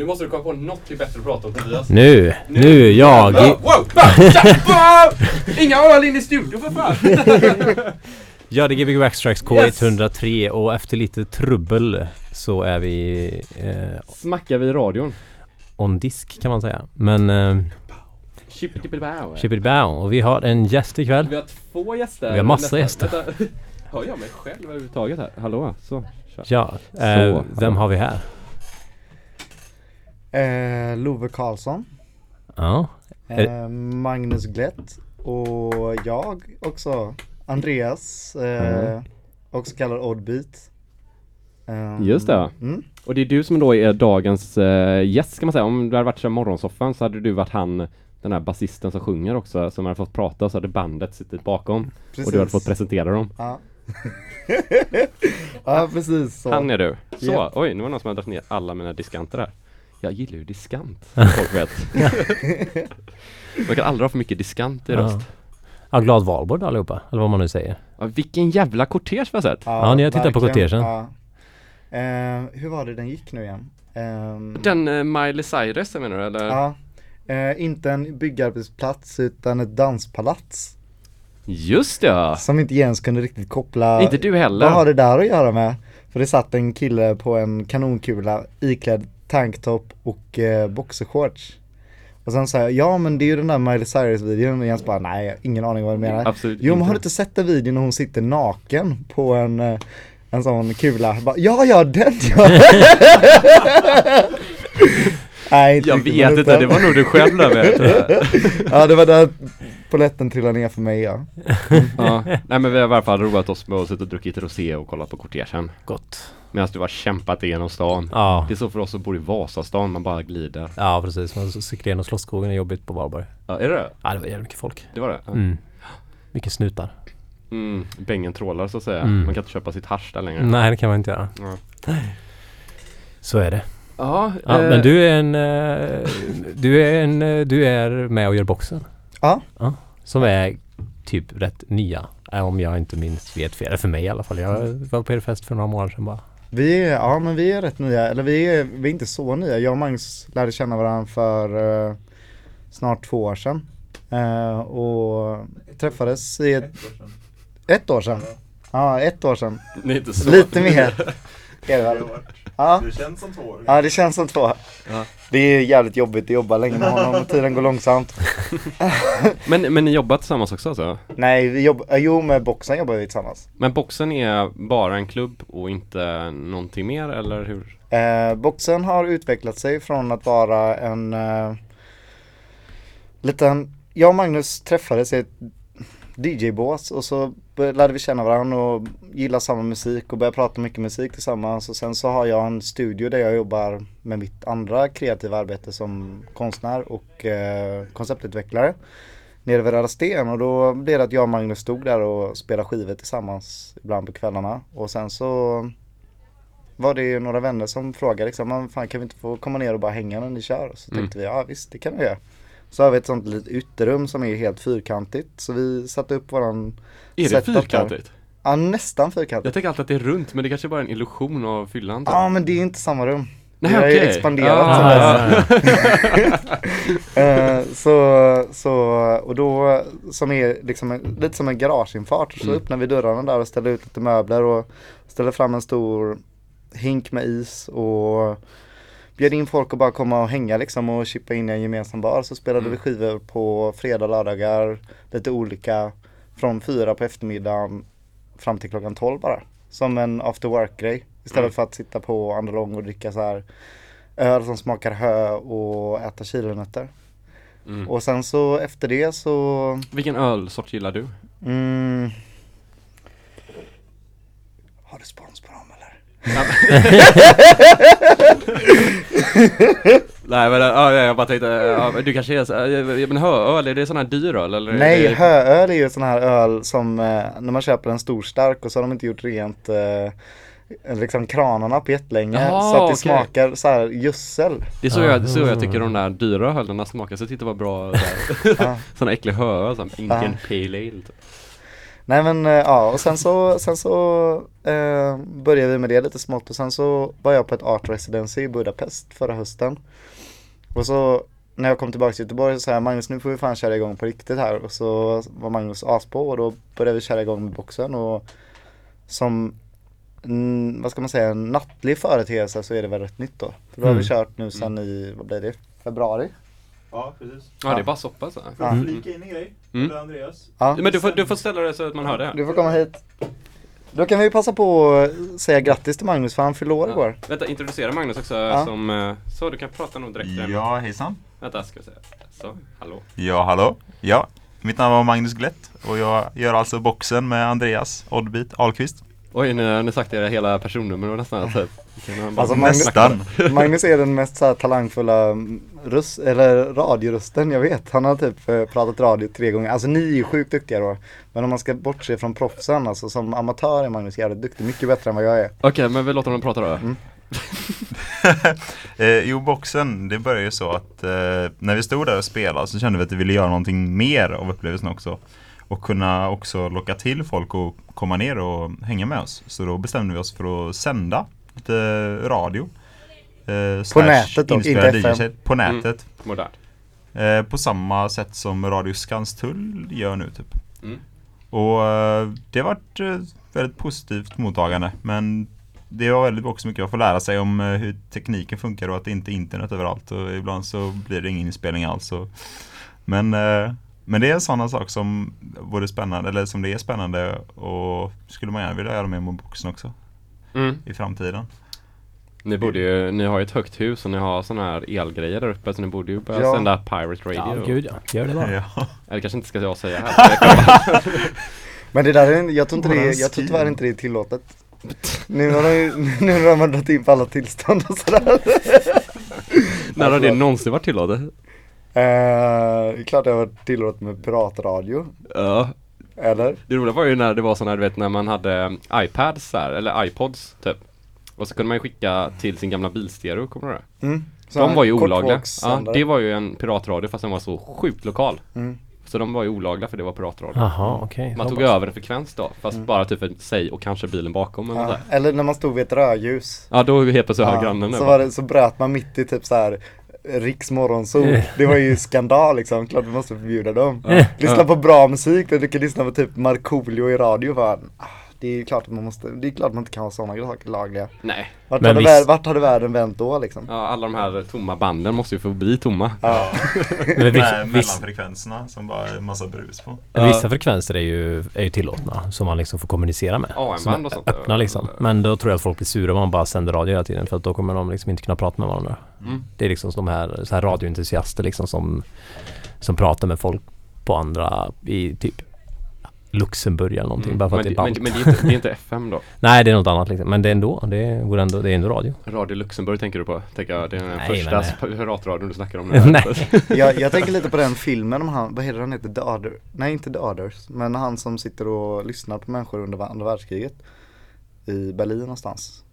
Nu måste du komma på något bättre att prata om Tobias. Nu, nu, jag. Wow, wow, wow, Inga öl in i studion för fan! Ja, det är Gbg Backstrikes K103 och efter lite trubbel så är vi eh, Smackar vi radion? on disk kan man säga. Men eh, Chippity-bow. Chippity och vi har en gäst ikväll. Vi har två gäster. Vi har massa gäster. vänta. Hör jag mig själv överhuvudtaget här? Hallå? Så. Kör. Ja, eh, Så. vem har vi här? Eh, Love Karlsson, Ja, eh, Magnus Glätt och jag också, Andreas, eh, också kallad Oddbeat. Eh, Just det. Mm. Och det är du som då är dagens eh, gäst kan man säga. Om du hade varit i morgonsoffan så hade du varit han den här basisten som sjunger också som hade fått prata så hade bandet suttit bakom Precis. och du hade fått presentera dem. Ja. ja, precis så. Han är du. Så, Ja. oj nu var det någon som har dragit ner alla mina diskanter här. Jag gillar ju diskant, som folk vet. Man kan aldrig ha för mycket diskant i Ja. röst. ja glad valborg allihopa, eller vad man nu säger. Ja, vilken jävla kortege vi har sett! Ja, ni har tittat på kortegen. Ja. Eh, hur var det den gick nu igen? Ehm, Den eh, Miley Cyrus menar du eller? Ja. Eh, inte en byggarbetsplats utan ett danspalats. Just ja! Som inte Jens kunde riktigt koppla. Inte du heller! Vad har det där att göra med? För det satt en kille på en kanonkula iklädd tanktop och eh, boxershorts. Och sen sa jag, ja men det är ju den där Miley Cyrus videon och Jens bara, nej jag har ingen aning vad du menar. Absolut Jo men har du inte. sett den videon när hon sitter naken på en, eh, en sån kula? Jag Bara, ja ja den ja! Nej, inte Jag vet inte, det var nog du själv där vet Ja det var där polletten trillade ner för mig ja. ja. Nej men vi har i alla fall roat oss med att sitta och druckit rosé och kollat på kortegen Gott. Medan du har kämpat igenom stan Ja, Det är så för oss som bor i Vasastan, man bara glider ja precis. Man cyklar igenom Slottsskogen är jobbigt på valborg. Ja, är det det? Ja, det var jävligt mycket folk. Det var det? Ja. Mm. Mycket snutar. Mm, bängen trålar så att säga. Mm. Man kan inte köpa sitt hasch där längre. Nej, det kan man inte göra. Ja. Så är det. Ja, Ja, eh, men du är en... eh, Du är en... eh, Du är med och gör boxen. Ja. Som är typ rätt nya. eh, Om jag inte minns vet fel. För mig i alla fall. Jag var på er fest för några månader sedan bara. Vi är, ja men vi är rätt nya, eller vi är, vi är inte så nya. Jag och Magnus lärde känna varandra för eh, snart två år sedan. Eh, och träffades i ett, ett år sedan. Ja, ett år sedan. det är inte så. Lite mer. Är det väl? Ja, Det känns som två år. ja, det känns som två. Ja. Det är jävligt jobbigt att jobba länge med honom och tiden går långsamt. Men, men ni jobbar tillsammans också alltså? Nej, vi jobbar, jo med boxen jobbar vi tillsammans. Men boxen är bara en klubb och inte någonting mer eller hur? Eh, boxen har utvecklat sig från att vara en eh, liten, jag och Magnus träffades i ett DJ-bås och så lärde vi känna varandra och gillade samma musik och började prata mycket musik tillsammans och sen så har jag en studio där jag jobbar med mitt andra kreativa arbete som konstnär och eh, konceptutvecklare nere vid Röda Sten och då blev det att jag och Magnus stod där och spelade skivor tillsammans ibland på kvällarna och sen så var det ju några vänner som frågade liksom, "Men fan kan vi inte få komma ner och bara hänga när ni kör? Så Mm. tänkte vi, ja visst det kan vi göra. Så har vi ett sånt litet uterum som är helt fyrkantigt. Så vi satte upp våran Är det där. fyrkantigt? Ja nästan Jag fyrkantigt. tänker alltid att det är runt men det kanske bara är en illusion av fyllan typ. Ja men det är inte samma rum. Nej vi har ju expanderat ja, helst. ja. Eh, så, så, och då som är liksom en, lite som en garageinfart. Så Mm. öppnar vi dörrarna där och ställer ut lite möbler och ställer fram en stor hink med is och bjöd in folk att bara komma och hänga liksom och chippa in i en gemensam bar. Så spelade Mm. vi skivor på fredag, lördagar, lite olika från fyra på eftermiddagen fram till klockan 12 bara. Som en after work-grej. Istället Mm. för att sitta på Andalong och dricka så här öl som smakar hö och äta kilonötter. Mm. Och sen så efter det så Vilken ölsort gillar du? mm, Har du spons på dem? Nej men ja, jag bara tänkte, ja, du kanske är så, ja, men hööl, är det sån här dyr öl eller? är Nej, det... hööl är ju sån här öl som eh, när man köper en stor stark och så har de inte gjort rent eh, liksom kranarna på jättelänge Jaha, så att det okej. smakar så här gödsel. Det är så jag, så Ah. jag tycker de där dyra ölerna smakar, så jag tyckte det var bra. Såna äckliga hööl, som Indian Ja. Pale Ale. Nej men eh, ja och sen så, sen så eh, började vi med det lite smått och sen så var jag på ett art residency i Budapest förra hösten. Och så när jag kom tillbaka till Göteborg så sa jag Magnus nu får vi fan köra igång på riktigt här och så var Magnus aspå och då började vi köra igång med boxen och som mm, vad ska man säga, en nattlig företeelse så är det väl rätt nytt då. För då har vi Mm. kört nu sen i, vad blir det, februari? Ja, precis. Ja, det är bara soppa så. Ja. Får flika in en grej? Mm. Andreas? Ja. Men du får, du får ställa det så att man hör det. Du får komma hit. Då kan vi passa på att säga grattis till Magnus för han fyllde år igår. Vänta, introducera Magnus också Ja. som... eh, Så, du kan prata nog direkt. där. Ja, hejsan. Vänta, ska vi se. Så, hallå. Ja, hallå. Ja, mitt namn var Magnus Glätt och jag gör alltså boxen med Andreas Oddbit Ahlqvist. Oj, nu har ni sagt era hela personnummer och nästan bara- Alltså, Magnus- Nästan. Magnus är den mest så här, talangfulla mm, röst, eller radiorösten jag vet. Han har typ eh, pratat radio tre gånger. Alltså ni är ju sjukt duktiga då. Men om man ska bortse från proffsen, alltså som amatör är Magnus jävligt duktig. Mycket bättre än vad jag är. Okej, men vi låter honom prata då. Mm. eh, jo, boxen, det började ju så att eh, när vi stod där och spelade så kände vi att vi ville göra någonting mer av upplevelsen också. Och kunna också locka till folk och komma ner och hänga med oss. Så då bestämde vi oss för att sända lite radio. Eh, slash nätet då, inte FM. På nätet. Modernt. Eh, på samma sätt som Radio Skanstull gör nu typ. Mm. Och eh, det har varit eh, väldigt positivt mottagande. Men det var väldigt också mycket att få lära sig om eh, hur tekniken funkar och att det inte är internet överallt. Och ibland så blir det ingen inspelning alls. Och, men, eh, men det är en sån sak som vore spännande, eller som det är spännande och skulle man gärna vilja göra med med boxen också Mm. i framtiden. Ni borde ju, ni har ju ett högt hus och ni har såna här elgrejer där uppe så ni borde ju börja Ja. sända Pirate Radio. Ja, gud ja. Gör det bara. Ja. Eller kanske inte ska jag säga här. Men det där är, jag tror inte det, är- jag tror tyvärr inte det är tillåtet. Nu har de nu har de dragit in på alla tillstånd och sådär. När har det någonsin varit tillåtet? Eh, klart det har varit tillåtet med piratradio. Ja. Eller? Det roliga var ju när det var såna här, du vet när man hade iPads där, eller iPods typ. Och så kunde man ju skicka till sin gamla bilstereo, kommer du ihåg det? Mm. De var ju olagliga. Ja, det var ju en piratradio fast den var så sjukt lokal. Mm. Så de var ju olagliga för det var piratradio. Jaha, okej. Man tog över en frekvens då, fast bara typ för sig och kanske bilen bakom eller Ja, eller när man stod vid ett rödljus. ja, då helt plötsligt Ja, grannen så, var det, så bröt man mitt i typ så här Riks morgonsol. Det var ju skandal liksom. Klart vi måste förbjuda dem. Lyssna på bra musik. Du kan lyssna på typ Markoolio i radio. Fan. Det är ju klart att man måste, det är klart man inte kan ha sådana saker lagliga. Nej. Vart, Men hade, visst- vär, vart hade världen vänt då liksom? Ja, alla de här tomma banden måste ju få bli tomma. Ja. Men vissa, mellanfrekvenserna som bara är massa brus på. vissa frekvenser är ju, är ju tillåtna som man liksom får kommunicera med. AM-band och sånt. Öppna liksom. Men då tror jag att folk blir sura om man bara sänder radio hela tiden för att då kommer de liksom inte kunna prata med varandra. Mm. Det är liksom de här, så här radioentusiaster liksom som, som pratar med folk på andra i typ Luxemburg eller någonting bara för Mm. Men, att det, är men, ballt. men det, är inte, det är inte FM då? Nej det är något annat liksom. Men det är ändå, det är, ändå, det är ändå radio. Radio Luxemburg tänker du på? Tänker jag, det är den Nej, första men- piratradion du snackar om nu. Nej. Jag, jag tänker lite på den filmen om han, vad heter han heter? The Other, nej inte The Others, men han som sitter och lyssnar på människor under andra världskriget. I Berlin någonstans.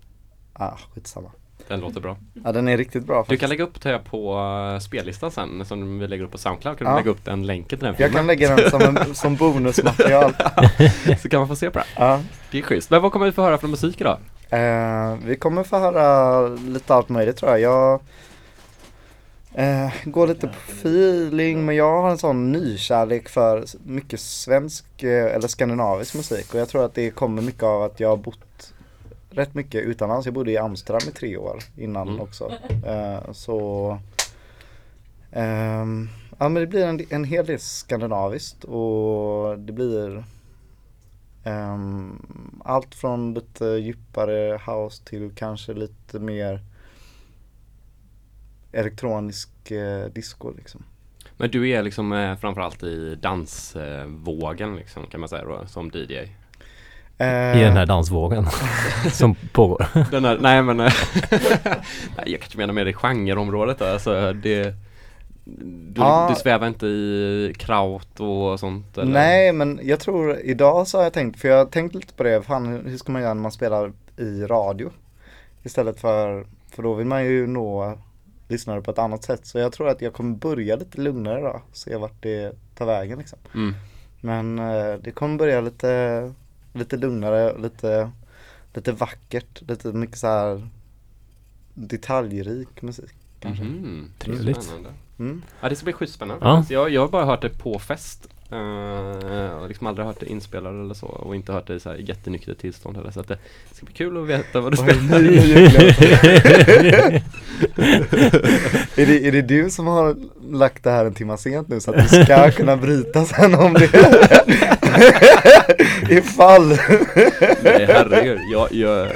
Ah, skitsamma. Den låter bra. Ja den är riktigt bra Du faktiskt. kan lägga upp det på uh, spellistan sen som vi lägger upp på Soundcloud. Kan du Ja. lägga upp den länken till den Jag filmen? kan lägga den som, en, som bonusmaterial. Så kan man få se på det. Ja. Det är schysst. Men vad kommer vi få höra för musik idag? Eh, vi kommer få höra lite allt möjligt tror jag. Jag eh, går lite på feeling men jag har en sån nykärlek för mycket svensk eh, eller skandinavisk musik och jag tror att det kommer mycket av att jag har bott rätt mycket utomlands. Jag bodde i Amsterdam i tre år innan Mm. också. Eh, så ehm, Ja men det blir en, en hel del skandinaviskt och det blir ehm, allt från lite djupare house till kanske lite mer elektronisk eh, disco liksom. Men du är liksom eh, framförallt i dansvågen liksom kan man säga då, som DJ. Eh, I den här dansvågen som pågår. Den här, nej men eh, jag kanske menar mer det genreområdet då. Alltså det du, Ja. du svävar inte i kraut och sånt eller? Nej men jag tror idag så har jag tänkt, för jag har tänkt lite på det, fan hur- hur ska man göra när man spelar i radio? Istället för, för då vill man ju nå lyssnare på ett annat sätt. Så jag tror att jag kommer börja lite lugnare då, se vart det tar vägen liksom. Mm. Men eh, det kommer börja lite, lite lugnare, lite, lite vackert, lite mycket så här detaljrik musik. Kanske. Mhm. Trevligt. Spännande. Mm. Ja det ska bli skjuts spännande Ja. jag, jag har bara hört det på fest uh, och liksom aldrig hört det inspelat eller så och inte hört det i så här jättenyktert tillstånd heller. Så att det ska bli kul att veta vad du spelar. är, det, är det du som har lagt det här en timme sent nu så att vi ska kunna bryta sen om det Ifall. Nej herregud, jag, jag,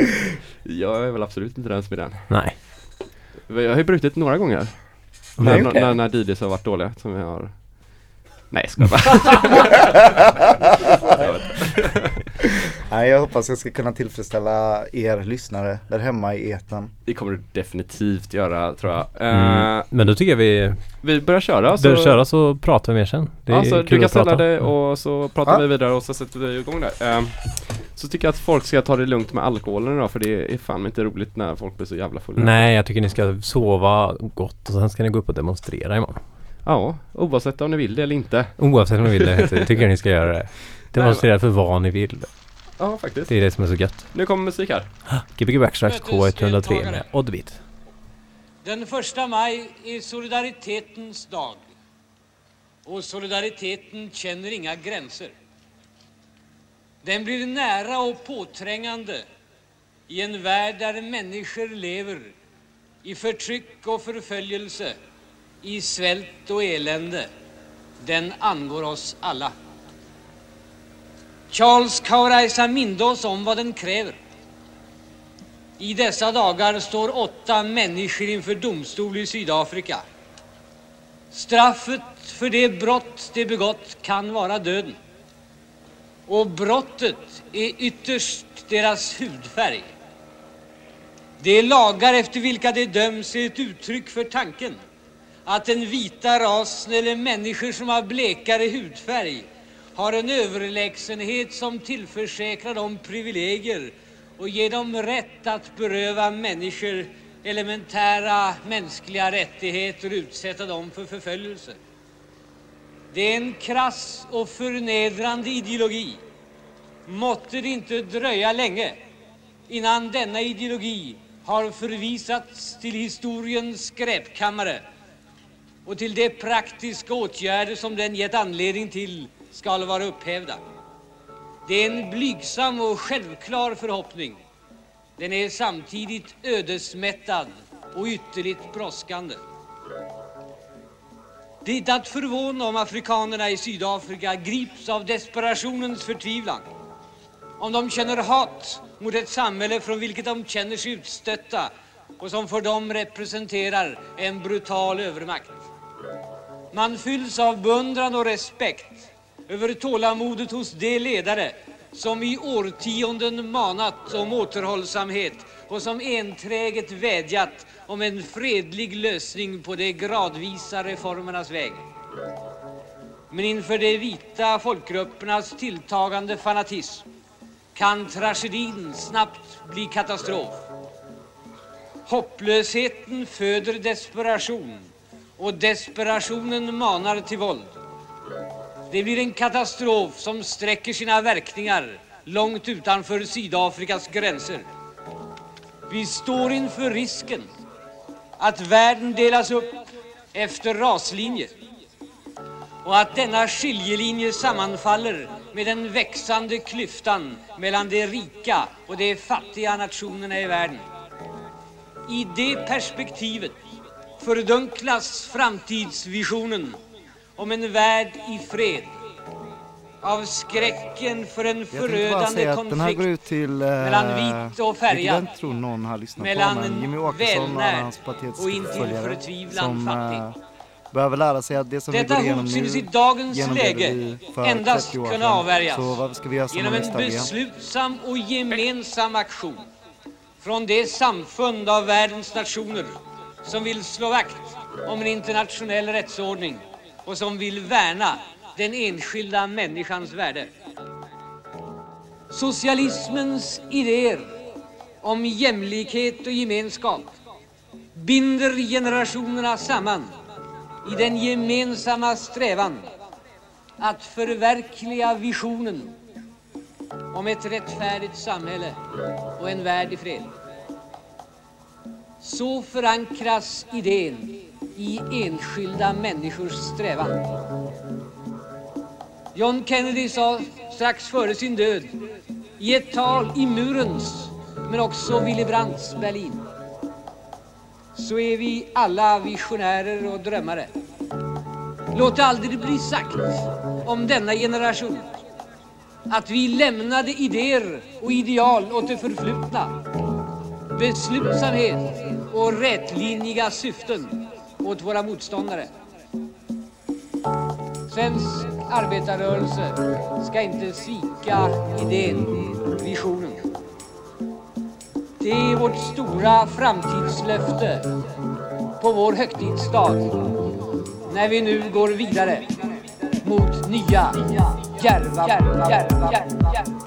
jag är väl absolut inte den som är den. Nej. Jag har ju brutit några gånger. Nej, när, okej. när, när DJs har varit dåliga som jag har Nej jag skojar bara. Nej jag hoppas jag ska kunna tillfredsställa er lyssnare där hemma i eten Det kommer du definitivt göra tror jag Mm. Eh, Men då tycker jag vi Vi börjar köra så börjar köra så pratar vi mer sen. Det är Ja, så kul du kan ställa dig och så pratar Ja. vi vidare och så sätter vi igång där. Ehm, så tycker jag att folk ska ta det lugnt med alkoholen idag för det är fan inte roligt när folk blir så jävla fulla. Nej, jag tycker ni ska sova gott och sen ska ni gå upp och demonstrera imorgon. Ja, oavsett om ni vill det eller inte. Oavsett om ni vill det, så tycker jag ni ska göra det. Demonstrera för vad ni vill. Ja, faktiskt. Det är det som är så gött. Nu kommer musik här. Gbg Backstracks K103 med Oddbit. Den första maj är solidaritetens dag. Och solidariteten känner inga gränser. Den blir nära och påträngande i en värld där människor lever i förtryck och förföljelse, i svält och elände. Den angår oss alla. Charles Kauraisa minde oss om vad den kräver. I dessa dagar står åtta människor inför domstol i Sydafrika. Straffet för det brott de begått kan vara döden. Och brottet är ytterst deras hudfärg. De lagar efter vilka de döms är ett uttryck för tanken att den vita rasen eller människor som har blekare hudfärg har en överlägsenhet som tillförsäkrar dem privilegier och ger dem rätt att beröva människor elementära mänskliga rättigheter och utsätta dem för förföljelse. Det är en krass och förnedrande ideologi. Måtte det inte dröja länge innan denna ideologi har förvisats till historiens skräpkammare och till de praktiska åtgärder som den gett anledning till skall vara upphävda. Det är en blygsam och självklar förhoppning. Den är samtidigt ödesmättad och ytterligt brådskande. Det är inte att förvåna om afrikanerna i Sydafrika grips av desperationens förtvivlan. Om de känner hat mot ett samhälle från vilket de känner sig utstötta och som för dem representerar en brutal övermakt. Man fylls av beundran och respekt över tålamodet hos de ledare som i årtionden manat om återhållsamhet och som enträget vädjat om en fredlig lösning på de gradvisa reformernas väg. Men inför de vita folkgruppernas tilltagande fanatism kan tragedin snabbt bli katastrof. Hopplösheten föder desperation och desperationen manar till våld. Det blir en katastrof som sträcker sina verkningar långt utanför Sydafrikas gränser. Vi står inför risken att världen delas upp efter raslinjer och att denna skiljelinje sammanfaller med den växande klyftan mellan de rika och de fattiga nationerna i världen. I det perspektivet fördunklas framtidsvisionen om en värld i fred av skräcken för en förödande säga att den här går konflikt till eh, mellan vit och färgad. mellan på men Jimmy Åkesson och och intill förtvivlan fattig. eh, behöver lära sig att det som Detta vi går igenom nu i dagens läge endast 30 år kunna avvärjas genom en beslutsam och gemensam aktion från det samfund av världens nationer som vill slå vakt om en internationell rättsordning och som vill värna den enskilda människans värde. Socialismens idéer om jämlikhet och gemenskap binder generationerna samman i den gemensamma strävan att förverkliga visionen om ett rättfärdigt samhälle och en värld i fred. Så förankras idén i enskilda människors strävan. John Kennedy sa strax före sin död i ett tal i murens men också Willy Brandts Berlin. Så är vi alla visionärer och drömmare. Låt det aldrig bli sagt om denna generation att vi lämnade idéer och ideal åt det förflutna, beslutsamhet och rätlinjiga syften åt våra motståndare. Svensk arbetarrörelse ska inte svika idén, visionen. Det är vårt stora framtidslöfte på vår högtidsdag när vi nu går vidare mot nya djärva, djärva, djärva, djärva.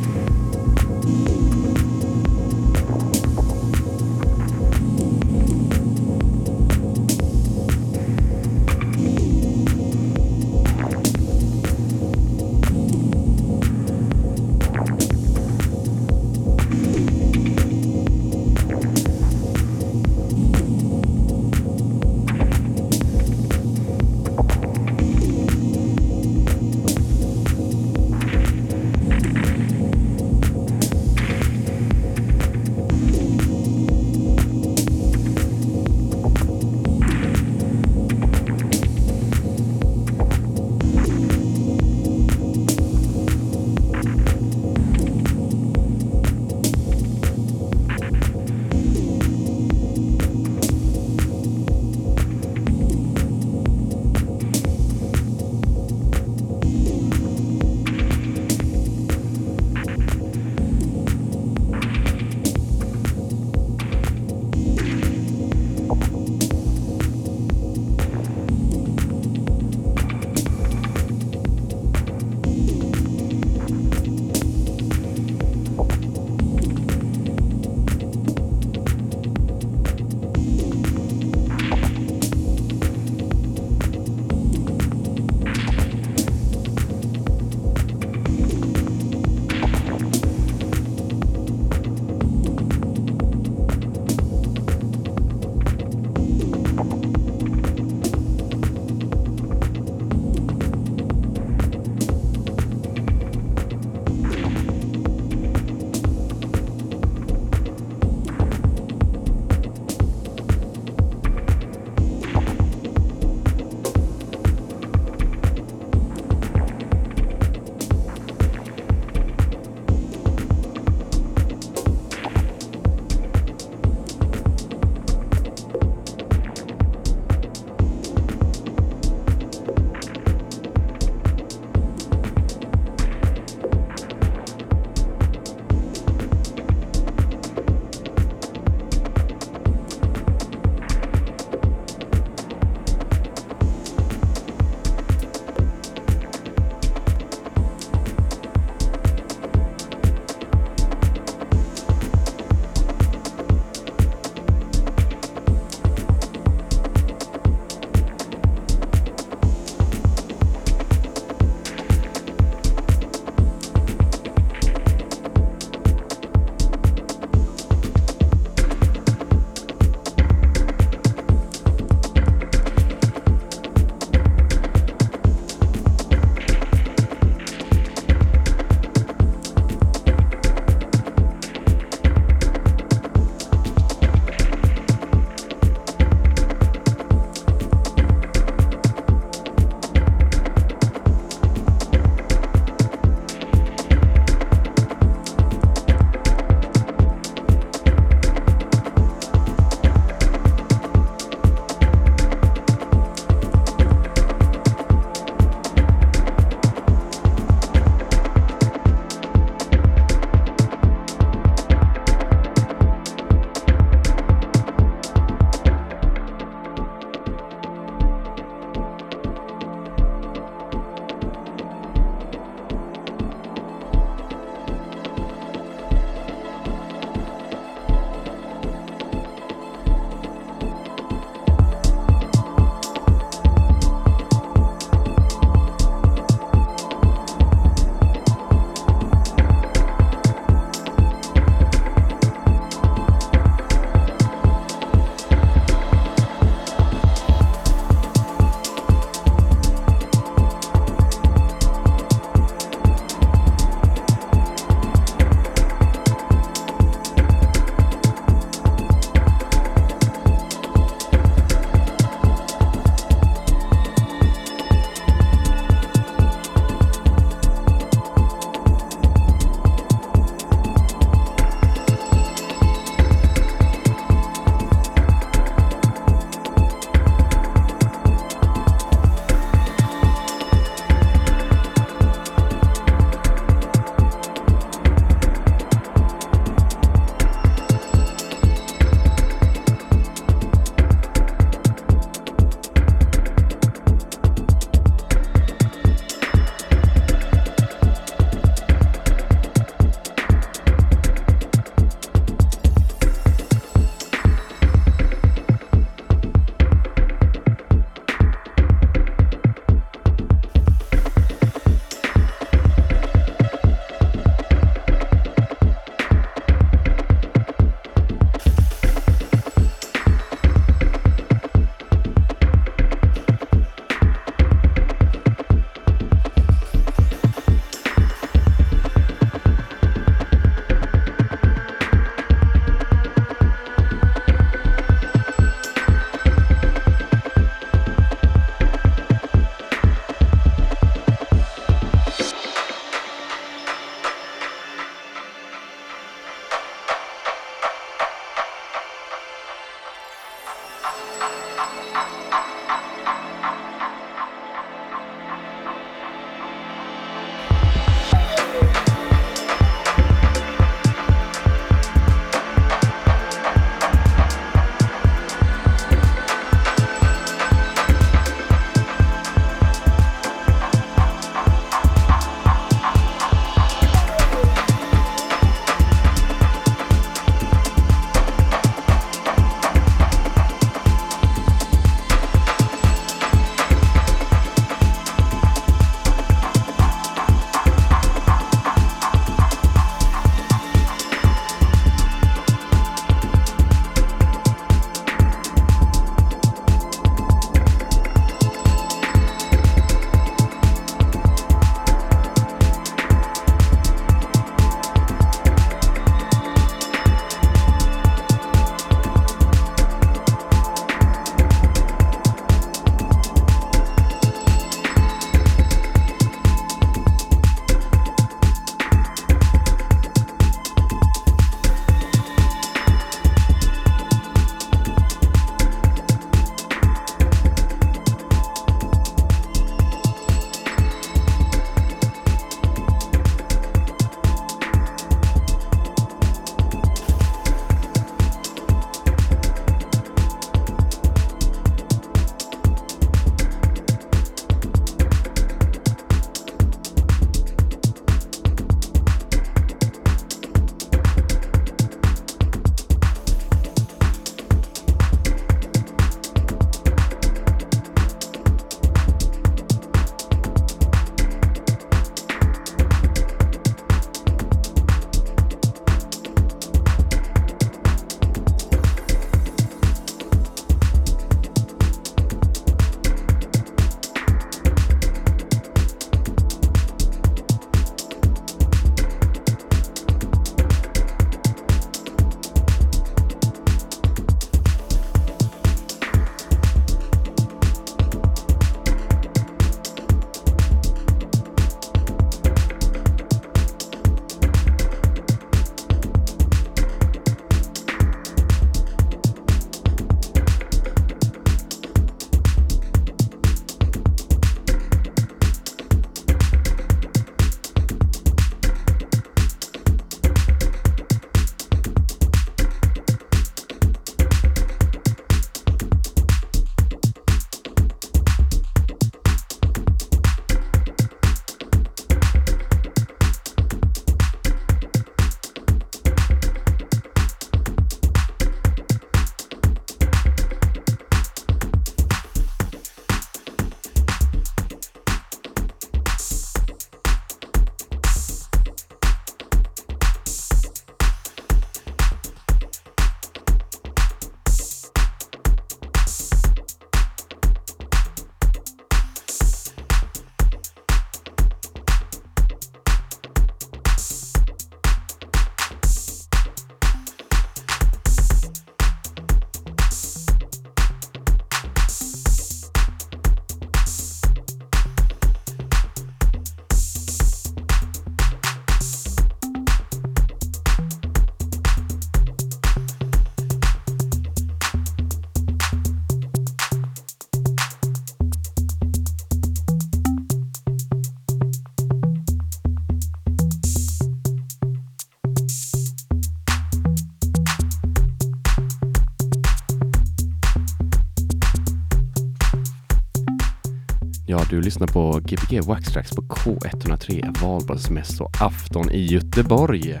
Lyssnar på Gbg Waxtrax på K103 valborgsmässo afton i Göteborg.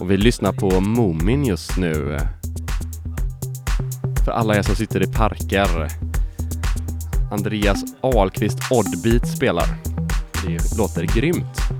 Och vi lyssnar på Moomin just nu. För alla er som sitter i parker. Andreas Ahlqvist Oddbeat spelar. Det låter grymt.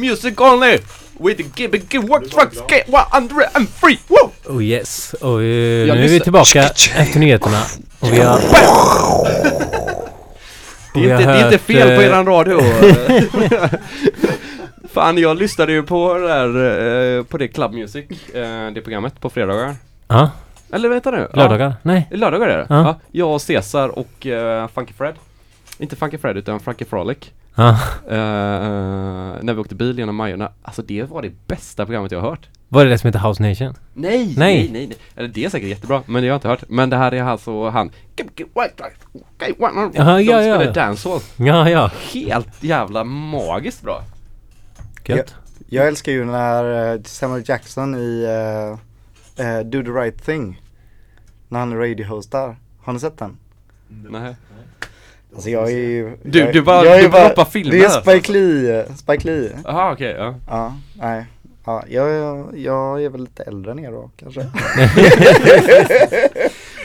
Music only! With the Gibby Gib Work Trucks Get 103! Wow! Oh yes. Och eh, nu är vi tillbaka efter nyheterna. Och vi har... Det vi är, inte, det är inte fel på eh, eran radio. Fan, jag lyssnade ju på det där, eh, på det Club Music, det programmet på fredagar. Ja, Eller vänta nu. lördagar? Nej. Ja, lördagar är det. Ja. Ja. Jag och Cesar och eh, Funky Fred. Inte Funky Fred utan Funky Frolic. Eh, när vi åkte bil genom Majorna. Alltså det var det bästa programmet jag har hört. Var det det som heter House Nation? Nej, Nej. nej, nej, nej. Eller det är säkert jättebra, men det har jag inte hört. Men det här är alltså han. Jaha, De ja, ja. spelar dancehall. Ja, ja. Helt jävla magiskt bra. Gött. Jag älskar ju när uh, Samuel Jackson i uh, uh, Do the right thing. När han radio-hostar. Har ni sett den? Nej. Alltså jag är ju... Du- jag, du bara- jag är du bara droppar filmer Det är här. Spike Lee, Spike Lee. Jaha okej, ja. Ja, nej. Ja, jag, jag, jag är väl lite äldre än er då kanske.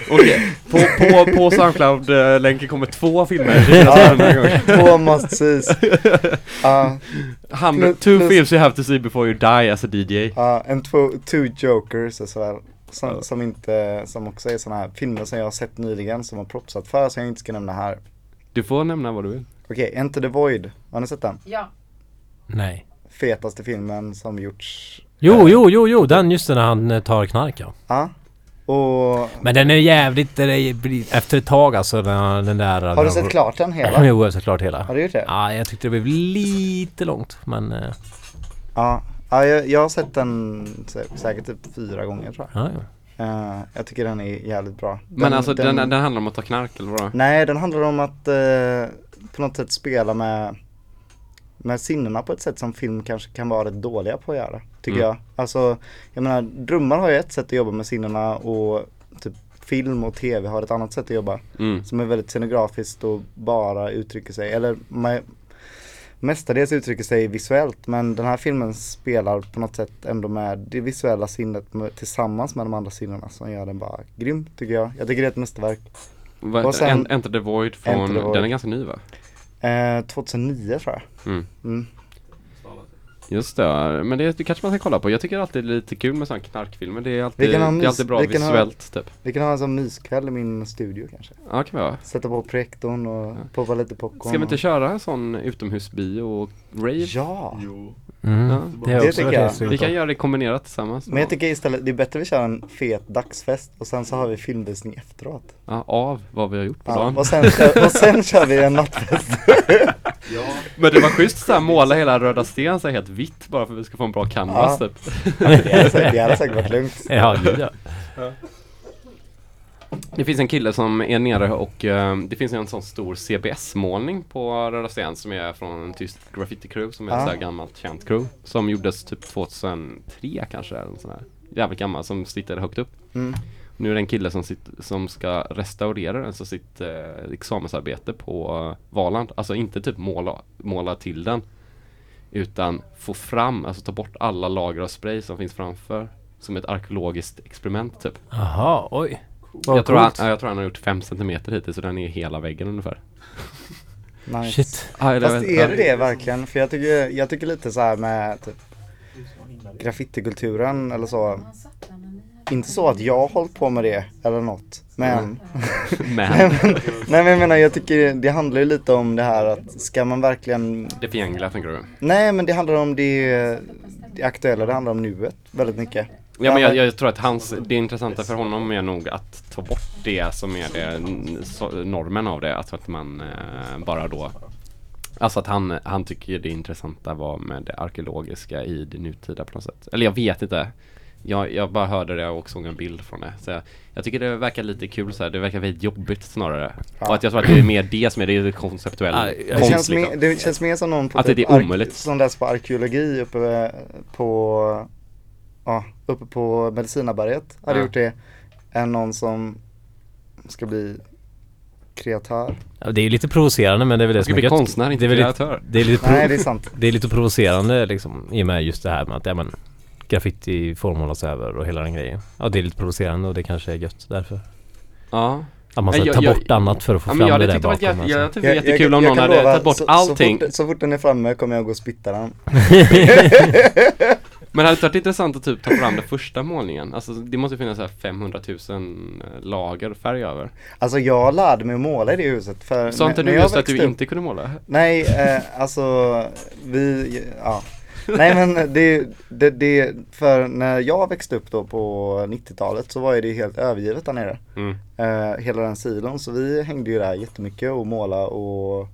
Okej, på, på, på Soundcloud-länken kommer två filmer. Ja. Två must sees. Plus- two plus- films you have to see before you die as a DJ. ja, en två, two jokers as well. Som, som inte, som också är sådana här filmer som jag har sett nyligen som har propsat för som jag inte ska nämna här. Du får nämna vad du vill. Okej, Enter the Void. Har ni sett den? Ja. Nej. Fetaste filmen som gjorts. Jo, jo, jo, jo, den just när han eh, tar knark ja. Ja. Och Men den är jävligt, det är, efter ett tag alltså den, den där... har du sett klart den hela? Jo, jag har sett klart hela. Har du gjort det? Ja, jag tyckte det blev lite långt men... eh, Ja. Ja, jag, jag har sett den sä- säkert typ fyra gånger tror jag. Ja, ja. Eh, jag tycker den är jävligt bra. Men alltså den, den, handlar om att ta knark eller vadå? Nej, den handlar om att eh, på något sätt spela med, med sinnena på ett sätt som film kanske kan vara rätt dåliga på att göra. Tycker Mm. jag. Alltså, jag menar, drömmar har ju ett sätt att jobba med sinnena och typ film och tv har ett annat sätt att jobba. Mm. Som är väldigt scenografiskt och bara uttrycker sig, eller mestadels uttrycker sig visuellt. Men den här filmen spelar på något sätt ändå med det visuella sinnet med, tillsammans med de andra sinnena som gör den bara grym tycker jag. Jag tycker det är ett mästerverk. Vad Och sen- Enter the Void från, the Void. den är ganska ny va? Eh, 2009 tror jag. Mm. Mm. Just det, men det, det kanske man ska kolla på. Jag tycker alltid det är lite kul med sådana knarkfilmer. Det är alltid, Vi kan ha det är alltid bra vi kan ha- visuellt typ. Vi kan ha en sån myskväll i min studio kanske. Ja, kan vi ha. Sätta på projektorn och poppa lite popcorn. Ska vi inte och... köra en sån utomhusbio och rave? Ja! Jo. Mm. Ja, det det också tycker jag. Vi kan göra det kombinerat tillsammans. Men jag tycker istället, det är bättre vi kör en fet dagsfest och sen så har vi filmvisning efteråt. Ja, av vad vi har gjort på Ja, dagen. och, sen kör, och sen kör vi en nattfest. Men det var schysst såhär måla hela Röda Sten så helt vitt bara för att vi ska få en bra canvas Ja. typ. Det hade säkert, det hade säkert varit lugnt. Ja, gud ja. Det finns en kille som är nere och eh, det finns en sån stor CBS-målning på Röda Sten som är från en tysk graffiti-crew som är ett Ja. så här gammalt känt crew. Som gjordes typ 2003 kanske eller sån här. Jävligt gammal som sitter högt upp. Mm. Nu är det en kille som, sitter, som ska restaurera den så sitt eh, examensarbete på eh, Valand. Alltså inte typ måla, måla till den. Utan få fram, alltså ta bort alla lager av spray som finns framför. Som ett arkeologiskt experiment typ. Jaha, oj. Jag tror, han, ja, jag tror han har gjort 5 cm hittills så den är hela väggen ungefär. Nice. Shit. Ah, Fast är det det verkligen? För jag tycker, jag tycker lite så här med typ graffitikulturen eller så. Inte så att jag har hållit på med det eller något. Men, Men nej, men, nej men jag menar jag tycker det handlar ju lite om det här att ska man verkligen det förgängliga tänker du? Nej men det handlar om det, det aktuella, det handlar om nuet väldigt mycket. Ja men jag, jag tror att hans, det intressanta för honom är nog att ta bort det som är det normen av det. Alltså att man eh, bara då Alltså att han, han tycker det intressanta var med det arkeologiska i det nutida på något sätt. Eller jag vet inte. Jag, jag bara hörde det och såg en bild från det. Så jag, jag tycker det verkar lite kul så här. det verkar väldigt jobbigt snarare. Ja. Och att jag tror att det är mer det som är det konceptuella Ja, Det känns, liksom. mer, det känns mer som någon på Att det är typ omöjligt. som läser på arkeologi uppe på, ja, uppe på Medicinaberget hade Ja. gjort det. Än någon som ska bli kreatör. Ja, det är lite provocerande men det är väl det Jag som är gött. konstnär, inte det är väl lite, kreatör. det är lite, Nej det är sant. det är lite provocerande liksom i och med just det här med att ja, men, graffiti formmålas över och hela den grejen. Ja det är lite provocerande och det kanske är gött därför. Ja. Att man ska Jag- ta jag- bort annat för att få Ja, fram jag det där bakom. jätte, alltså. jag tycker det var jättekul om jag någon hade tagit bort så, allting. Så fort, så fort den är framme kommer jag gå och spitta den. Men det hade varit intressant att typ ta fram den första målningen. Alltså det måste finnas så här 500 000 lager färg över. Alltså jag lärde mig att måla i det huset. För Sa inte du just att du upp- inte kunde måla? Nej, eh, alltså vi, ja. Nej men det, det, det, för när jag växte upp då på 90-talet så var ju det helt övergivet där nere. Mm. Eh, hela den silon. Så vi hängde ju där jättemycket och målade och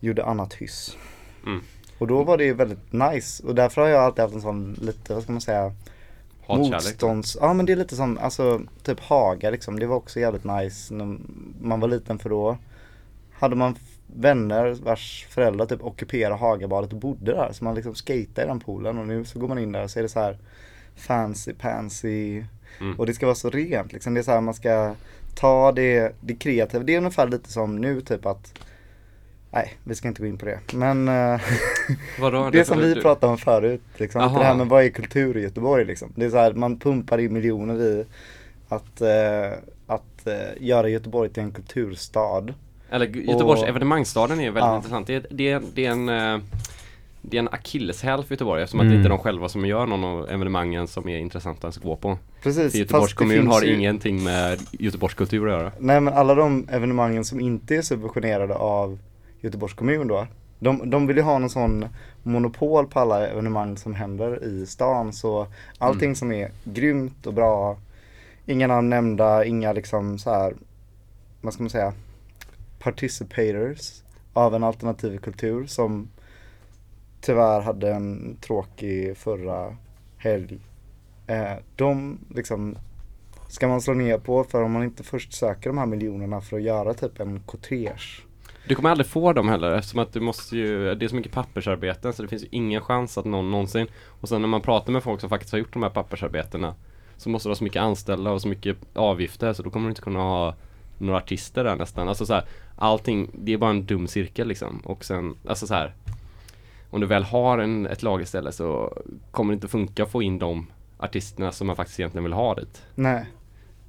gjorde annat hyss. Mm. Och då var det ju väldigt nice. Och därför har jag alltid haft en sån lite, vad ska man säga, motstånds... Ja men det är lite som, alltså typ Haga liksom. Det var också jävligt nice när man var liten för då hade man vänner vars föräldrar typ ockuperade Hagabadet och bodde där. Så man liksom skatade i den poolen och nu så går man in där och så är det så här fancy pansy Mm. och det ska vara så rent liksom. Det är så här man ska ta det, det kreativa. Det är ungefär lite som nu typ att Nej, vi ska inte gå in på det. Men eh, Vadå? det som vi du- pratade om förut, liksom, Aha. det här med vad är kultur i Göteborg liksom. Det är så här, man pumpar in miljoner i att, eh, att eh, göra Göteborg till en kulturstad. Eller Gö- Göteborgs Och- evenemangstaden är väldigt Ja. intressant. Det är, det, det är en eh, det är en akilleshäl för Göteborg eftersom att det Mm. inte är de själva som gör någon av evenemangen som är intressanta att gå på. Precis. För Göteborgs det kommun har ju- ingenting med Göteborgs kultur att göra. Nej men alla de evenemangen som inte är subventionerade av Göteborgs kommun då. De, de vill ju ha någon sån monopol på alla evenemang som händer i stan. Så allting Mm. som är grymt och bra. Inga namn nämnda, inga liksom så här, vad ska man säga, participators av en alternativ kultur som tyvärr hade en tråkig förra helg. Eh, de liksom ska man slå ner på för om man inte först söker de här miljonerna för att göra typ en kortege. Du kommer aldrig få dem heller eftersom att du måste ju, det är så mycket pappersarbeten så det finns ju ingen chans att någon någonsin Och sen när man pratar med folk som faktiskt har gjort de här pappersarbetena Så måste du ha så mycket anställda och så mycket avgifter så då kommer du inte kunna ha några artister där nästan. Alltså så här, allting, det är bara en dum cirkel liksom. Och sen, alltså så här Om du väl har en, ett lag istället så kommer det inte funka att få in de artisterna som man faktiskt egentligen vill ha dit. Nej.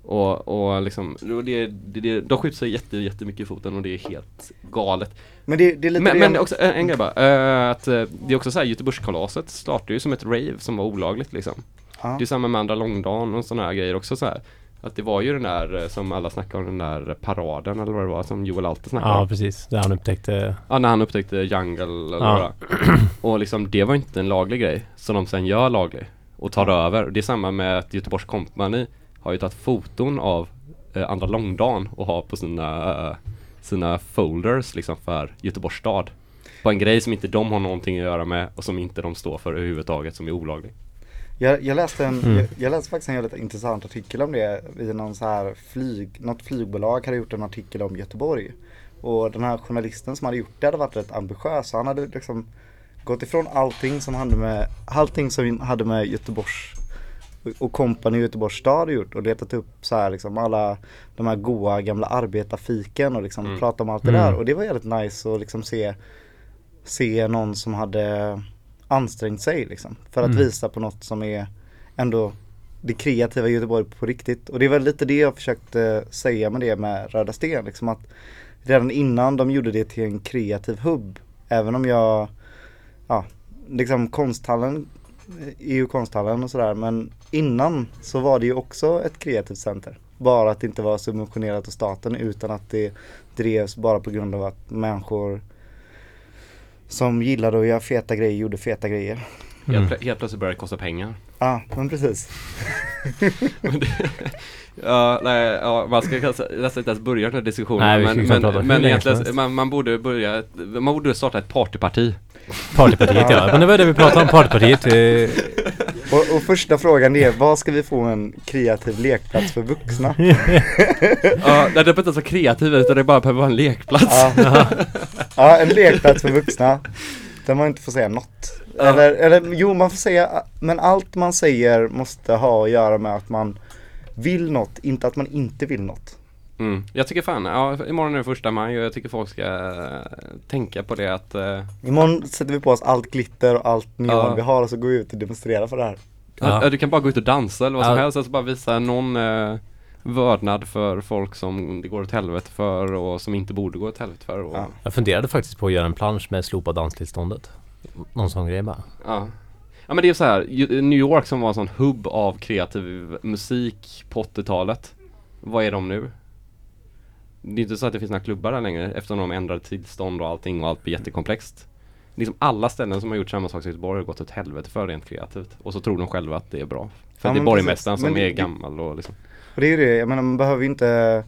Och, och liksom, och det, det, det, de skjuter sig jätte, jättemycket i foten och det är helt galet. Men det, det är lite Men, men också en, en grej bara, eh, att eh, det är också så här Göteborgskalaset startade ju som ett rave som var olagligt liksom. ja. Det är samma med andra långdagen och sådana här grejer också så här. Att det var ju den där eh, som alla snackade om, den där paraden eller vad det var som Joel alltid snackade Ja, om. precis. Där han upptäckte... Ja, när han upptäckte jungle eller Ja. vad. Och liksom det var inte en laglig grej som de sen gör laglig och tar över. Det är samma med att Göteborgs Company har ju tagit foton av eh, andra långdagen och har på sina, eh, sina folders liksom för Göteborgs stad. På en grej som inte de har någonting att göra med och som inte de står för överhuvudtaget som är olaglig. Jag, jag läste en, Mm. jag, jag läste faktiskt en väldigt intressant artikel om det i någon så här flyg, något flygbolag hade gjort en artikel om Göteborg. Och den här journalisten som hade gjort det hade varit rätt ambitiös. Han hade liksom gått ifrån allting som hade med, allting som hade med Göteborgs och kompani i Göteborgs stad gjort och letat upp så här liksom alla de här goa gamla arbetarfiken och liksom Mm. pratat om allt det Mm. där och det var jävligt nice att liksom se se någon som hade ansträngt sig liksom för att Mm. visa på något som är ändå det kreativa Göteborg på riktigt och det är väl lite det jag försökte säga med det med Röda Sten liksom att redan innan de gjorde det till en kreativ hubb även om jag ja liksom konsthallen EU konsthallen och sådär men innan så var det ju också ett kreativt center bara att det inte var subventionerat av staten utan att det drevs bara på grund av att människor som gillade att göra feta grejer gjorde feta grejer. Mm. Helt, plö- helt plötsligt börjar det kosta pengar. Ja, men precis. Men ja, nej, ja, man ska kanske nästan inte ens börja den här diskussionen Nej, vi men, men, men som egentligen, man, man borde börja, man borde starta ett partyparti Partypartiet ja. Men det var det vi pratade om, Partypartiet. Och, och första frågan är, vad ska vi få en kreativ lekplats för vuxna? Ja, det behöver inte så kreativ utan det bara behöver vara en lekplats Ja. ja, en lekplats för vuxna. Där man inte får säga något. Ja. Eller, eller jo, man får säga, men allt man säger måste ha att göra med att man vill något, inte att man inte vill något. mm. Jag tycker fan, ja, imorgon är det första maj och jag tycker folk ska eh, tänka på det att eh, Imorgon sätter vi på oss allt glitter och allt neon Ja. vi har och så går vi ut och demonstrerar för det här. Ja. ja. Du kan bara gå ut och dansa eller vad som helst, alltså bara visa någon, eh, vördnad för folk som det går åt helvete för och som inte borde gå åt helvete för. Och, Ja. Jag funderade faktiskt på att göra en plansch med slopa danstillståndet. Någon sån grej bara. Ja. Ja men det är så här, New York som var en sån hubb av kreativ musik på 80-talet. Vad är de nu? Det är inte så att det finns några klubbar där längre eftersom de ändrade tillstånd och allting och allt blir jättekomplext. Liksom alla ställen som har gjort samma sak som Göteborg har gått åt helvete för rent kreativt. Och så tror de själva att det är bra. För Ja, det är borgmästaren som är det- gammal och liksom. Och det är ju det, jag menar man behöver ju inte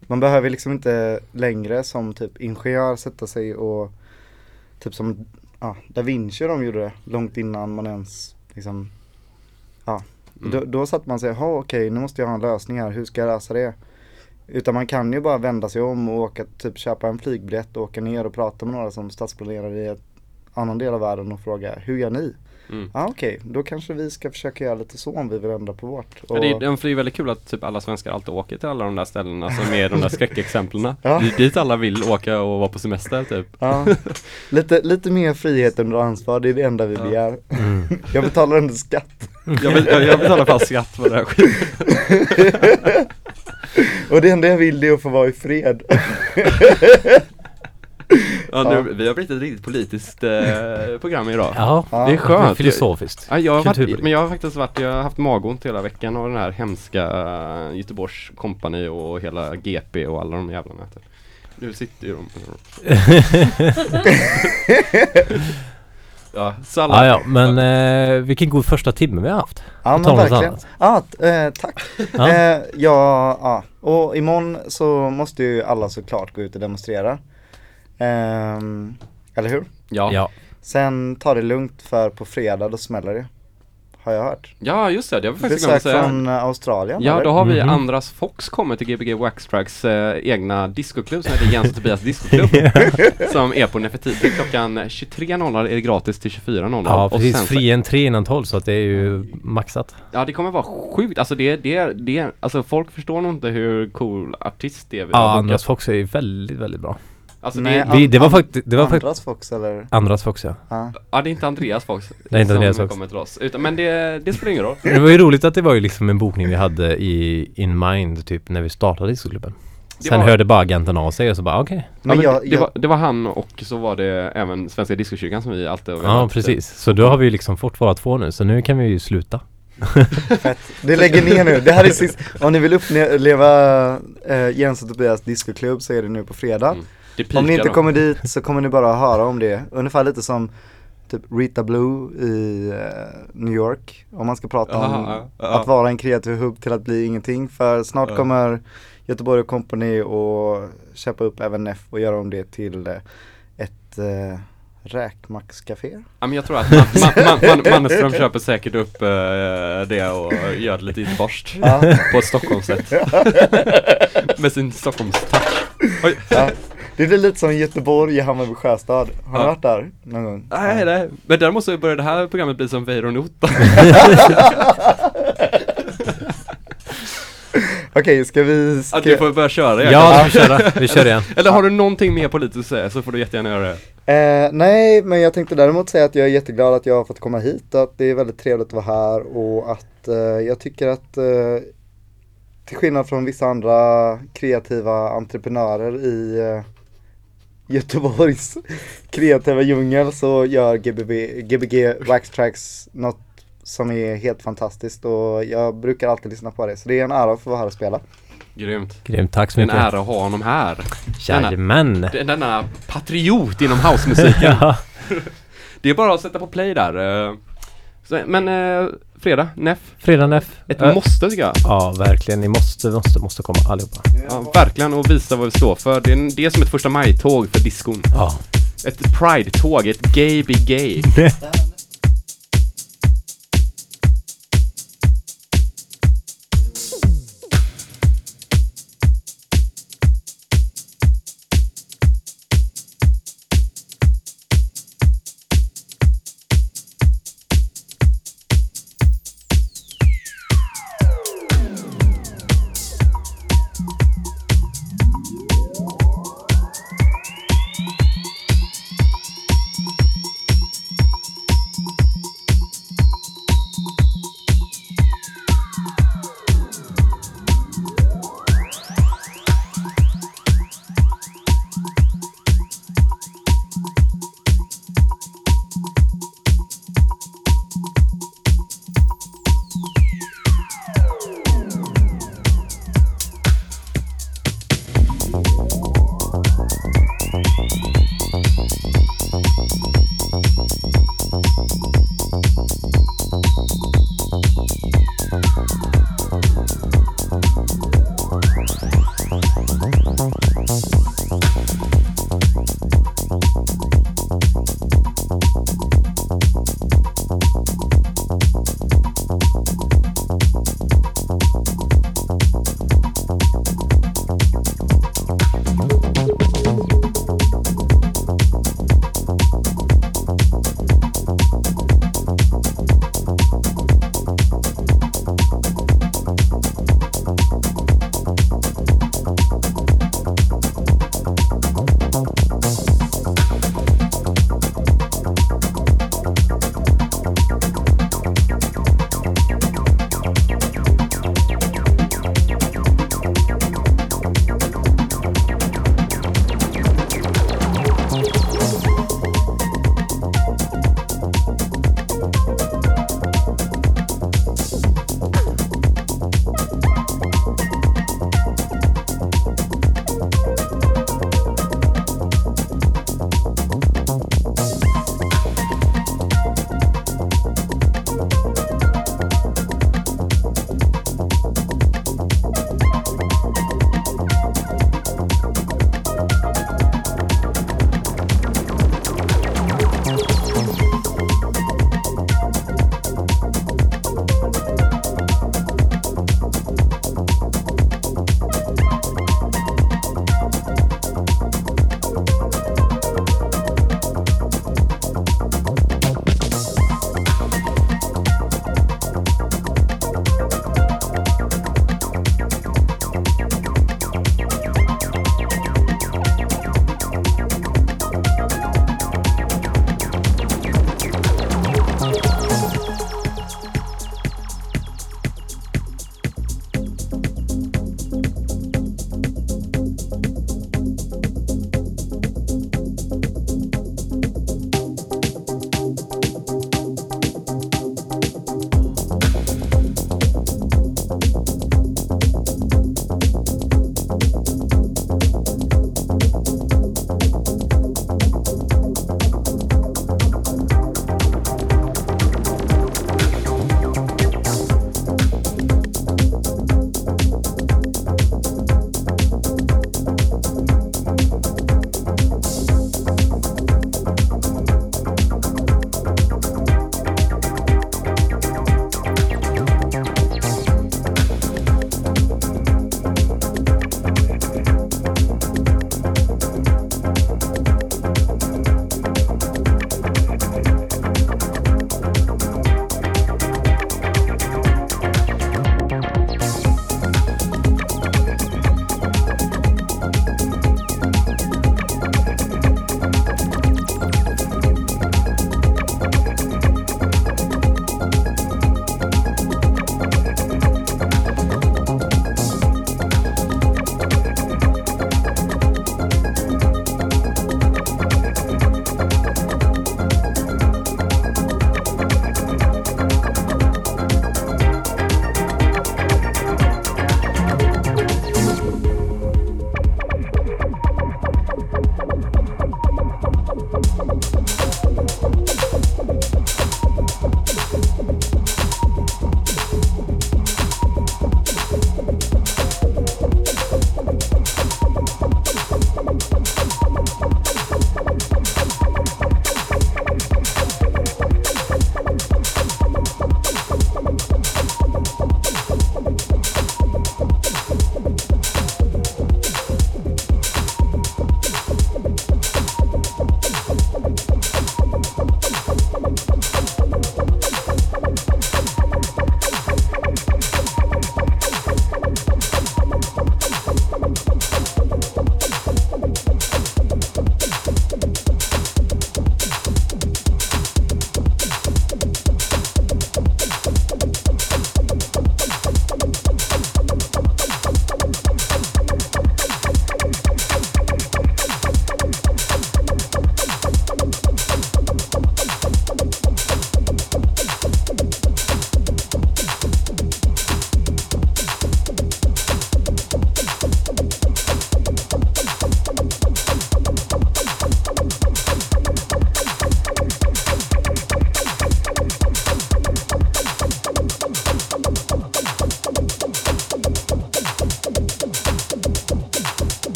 Man behöver liksom inte längre som typ ingenjör sätta sig och Typ som ja, Da Vinci de gjorde det långt innan man ens liksom Ja, Mm. då, då satt man sig, ja okej nu måste jag ha en lösning här, hur ska jag lösa det? Utan man kan ju bara vända sig om och åka, typ köpa en flygbiljett och åka ner och prata med några som stadsplanerar i ett annan del av världen och fråga, hur gör ni? Mm. Ja okej, då kanske vi ska försöka göra lite så om vi vill ändra på vårt. Ja, det, är, för det är väldigt kul att typ alla svenskar alltid åker till alla de där ställena som är de där skräckexemplen. Ja. Dit alla vill åka och vara på semester typ. Ja, lite, lite mer frihet under ansvar, det är det enda vi Ja. begär. Mm. Jag betalar ändå skatt. Jag, vill, jag, jag betalar fan skatt på det här skiten. Och det enda jag vill det är att få vara i fred. Ja, nu, vi har blivit ett riktigt politiskt eh, program idag. Ja. Det är skönt. filosofiskt. Ja, jag, har varit, men jag har faktiskt varit, jag har haft magont hela veckan av den här hemska uh, Göteborgs kompani och hela GP och alla de jävlarna. Nu sitter ju de Ja, så alla Ja, men eh, vilken god första timme vi har haft. Ja men verkligen. Ja, t- eh, tack. Ja. Eh, ja, ja, och imorgon så måste ju alla såklart gå ut och demonstrera. Ehm, eller hur? Ja. ja. Ja, Sen ta det lugnt för på fredag då smäller det. Har jag hört. just det, det har vi faktiskt Besök säga. från eh, Australien Ja, eller? då har vi Mhm. Andras Fox kommit till Gbg Waxtracks eh, egna discoklubb som heter Jens och Tobias discoklubb. som är på Nefertiti klockan 23.00 är det gratis till 24.00. ja Och precis. sen så- Fri entré innan 12 så att det är ju maxat. Ja det kommer vara sjukt, alltså det, det, det, alltså folk förstår nog inte hur cool artist det är Ja. Andras Fox är ju väldigt, väldigt bra. Alltså Nej, det, Vi, det var faktiskt, det var faktiskt Andras Fox eller? Andras Fox ja. Ja. ja det är inte Andreas Fox Det är inte som Andreas Fox. kommer till oss, utan, men det, det spelar ingen roll. Det var ju roligt att det var ju liksom en bokning vi hade i in mind typ när vi startade discoklubben. Sen var- hörde bara agenten av sig och så bara okej. Men ja, jag, det, jag, var, det var han och så var det även Svenska Discokyrkan som vi alltid har Ja precis. Så då har vi liksom fått våra två nu så nu kan vi ju sluta. Fett. Det lägger ner nu. Det här är sist. Om ni vill uppleva eh, Jens och Tobias discoklubb så är det nu på fredag. Mm. Om ni inte då. kommer dit så kommer ni bara höra om det. Ungefär lite som typ Rita Blue i eh, New York. Om man ska prata om ja, ja. att vara en kreativ hubb till att bli ingenting. För snart kommer Göteborg Company och köpa upp även Neff och göra om det till eh, ett eh, räkmackscafé. Ja men jag tror att man, man, man, man, Mannerström köper säkert upp eh, det och gör det lite borst Ja. På ett Stockholmssätt Med sin Stockholmstouch. Ja. Det blir lite som Göteborg i Hammarby Sjöstad. Har ni Ja. varit där någon gång? Nej nej, men däremot så börjar det här programmet bli som Weiron Otta Okej, ska vi... Ska... Att du får börja köra igen Ja, vi kör, vi kör igen. Eller har du någonting mer politiskt att säga så får du jättegärna göra det Eh, nej, men jag tänkte däremot säga att jag är jätteglad att jag har fått komma hit och att det är väldigt trevligt att vara här och att eh, jag tycker att eh, till skillnad från vissa andra kreativa entreprenörer i eh, Göteborgs kreativa djungel så gör GBB, Gbg Wax Tracks något som är helt fantastiskt och jag brukar alltid lyssna på det. Så det är en ära att få vara här och spela. Grymt Grymt, tack så är en mycket. ära att ha honom här Jajamän. Den- Denna patriot inom housemusiken Ja. Det är bara att sätta på play där eh. så, Men eh, fredag, Neff Fredag Neff. Ett Äh, måste tycker jag Ja, verkligen. Ni måste, måste, måste komma allihopa. Ja, verkligen och visa vad vi står för. Det är, det är som ett första maj-tåg för diskon. Ja. Ett pride-tåg, ett gay be gay.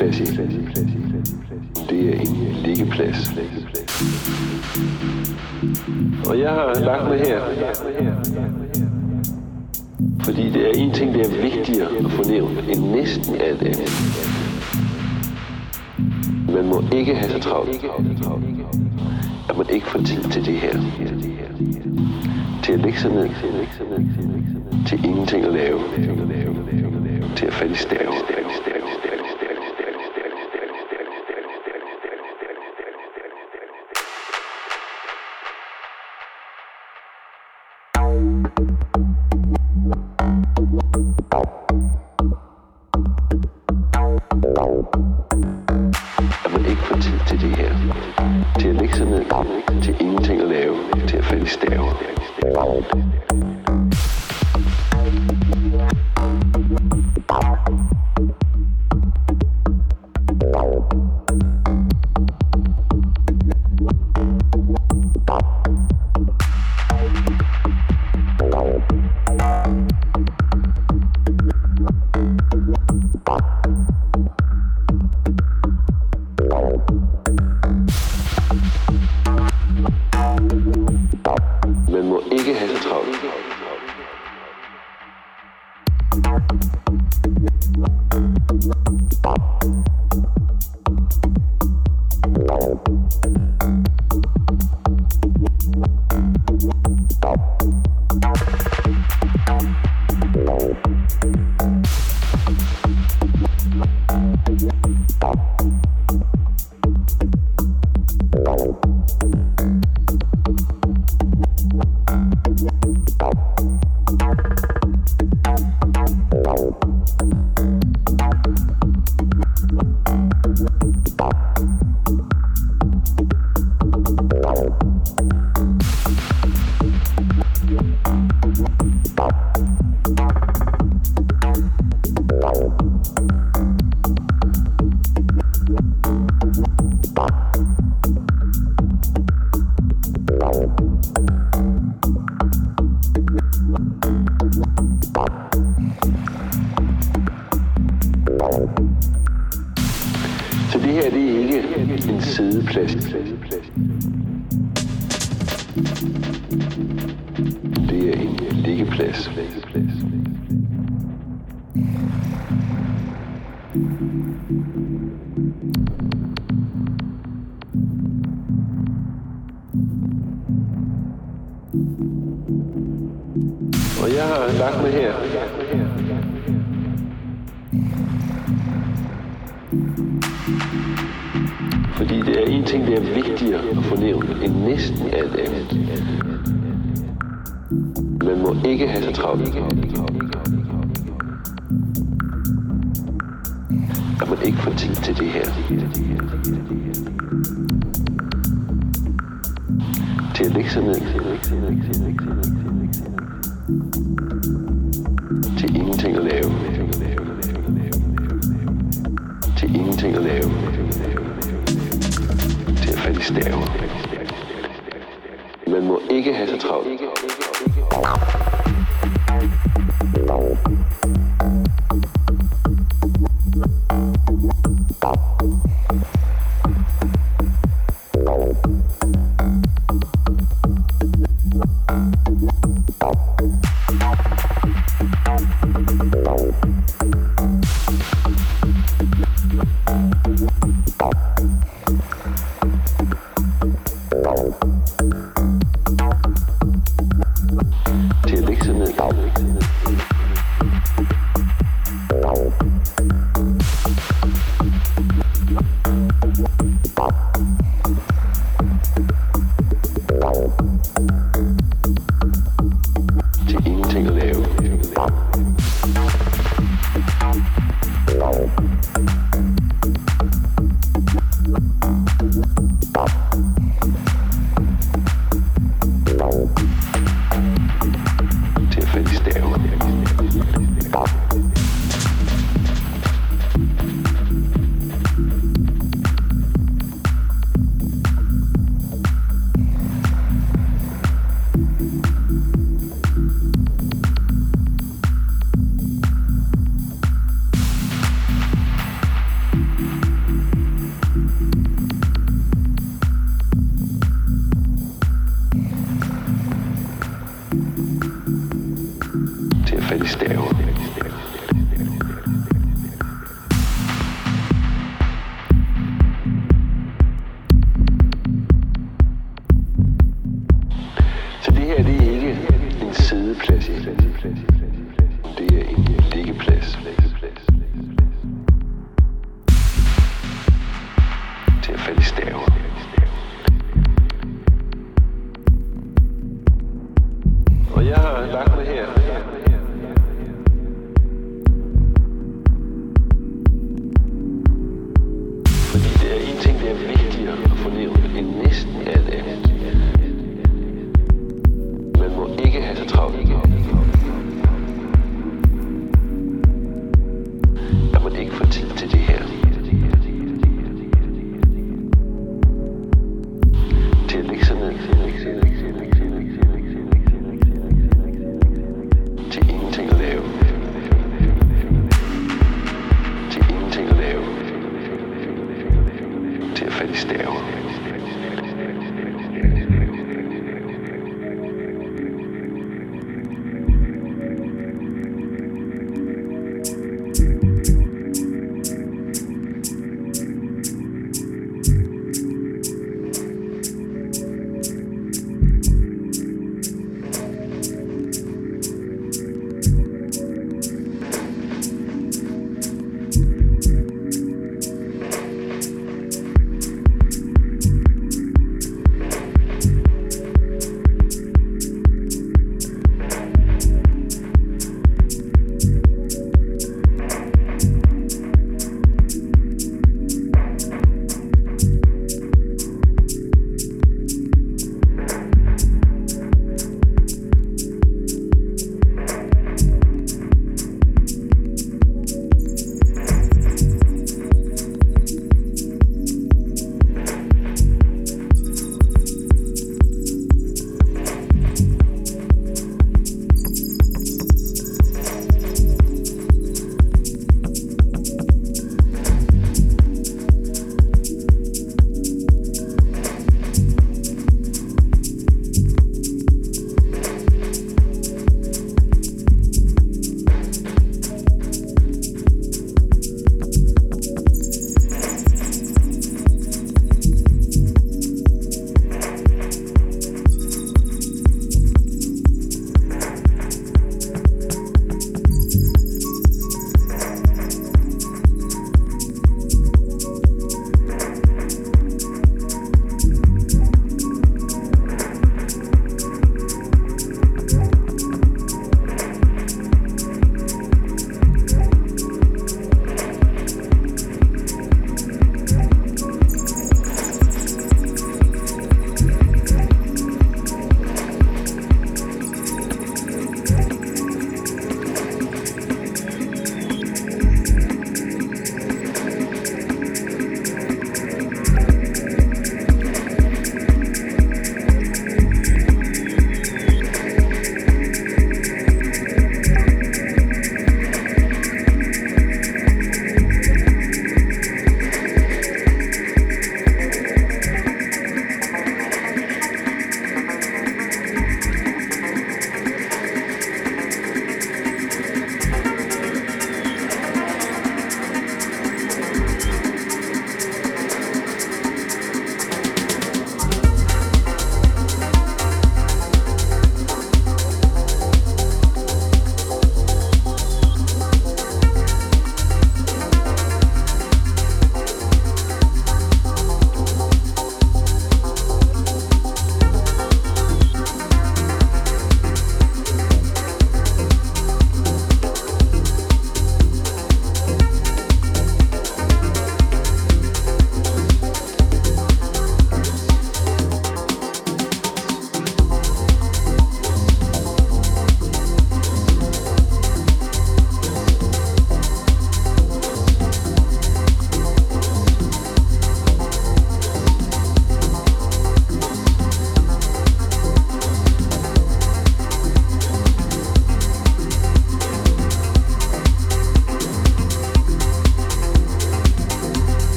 liggeplads i. Det er en liggeplads. Og jeg har lagt mig her, fordi det er en ting, der er vigtigere at få nævnt end næsten alt andet. Man må ikke have så travlt, at man ikke får tid til det her. Til at lægge sig ned.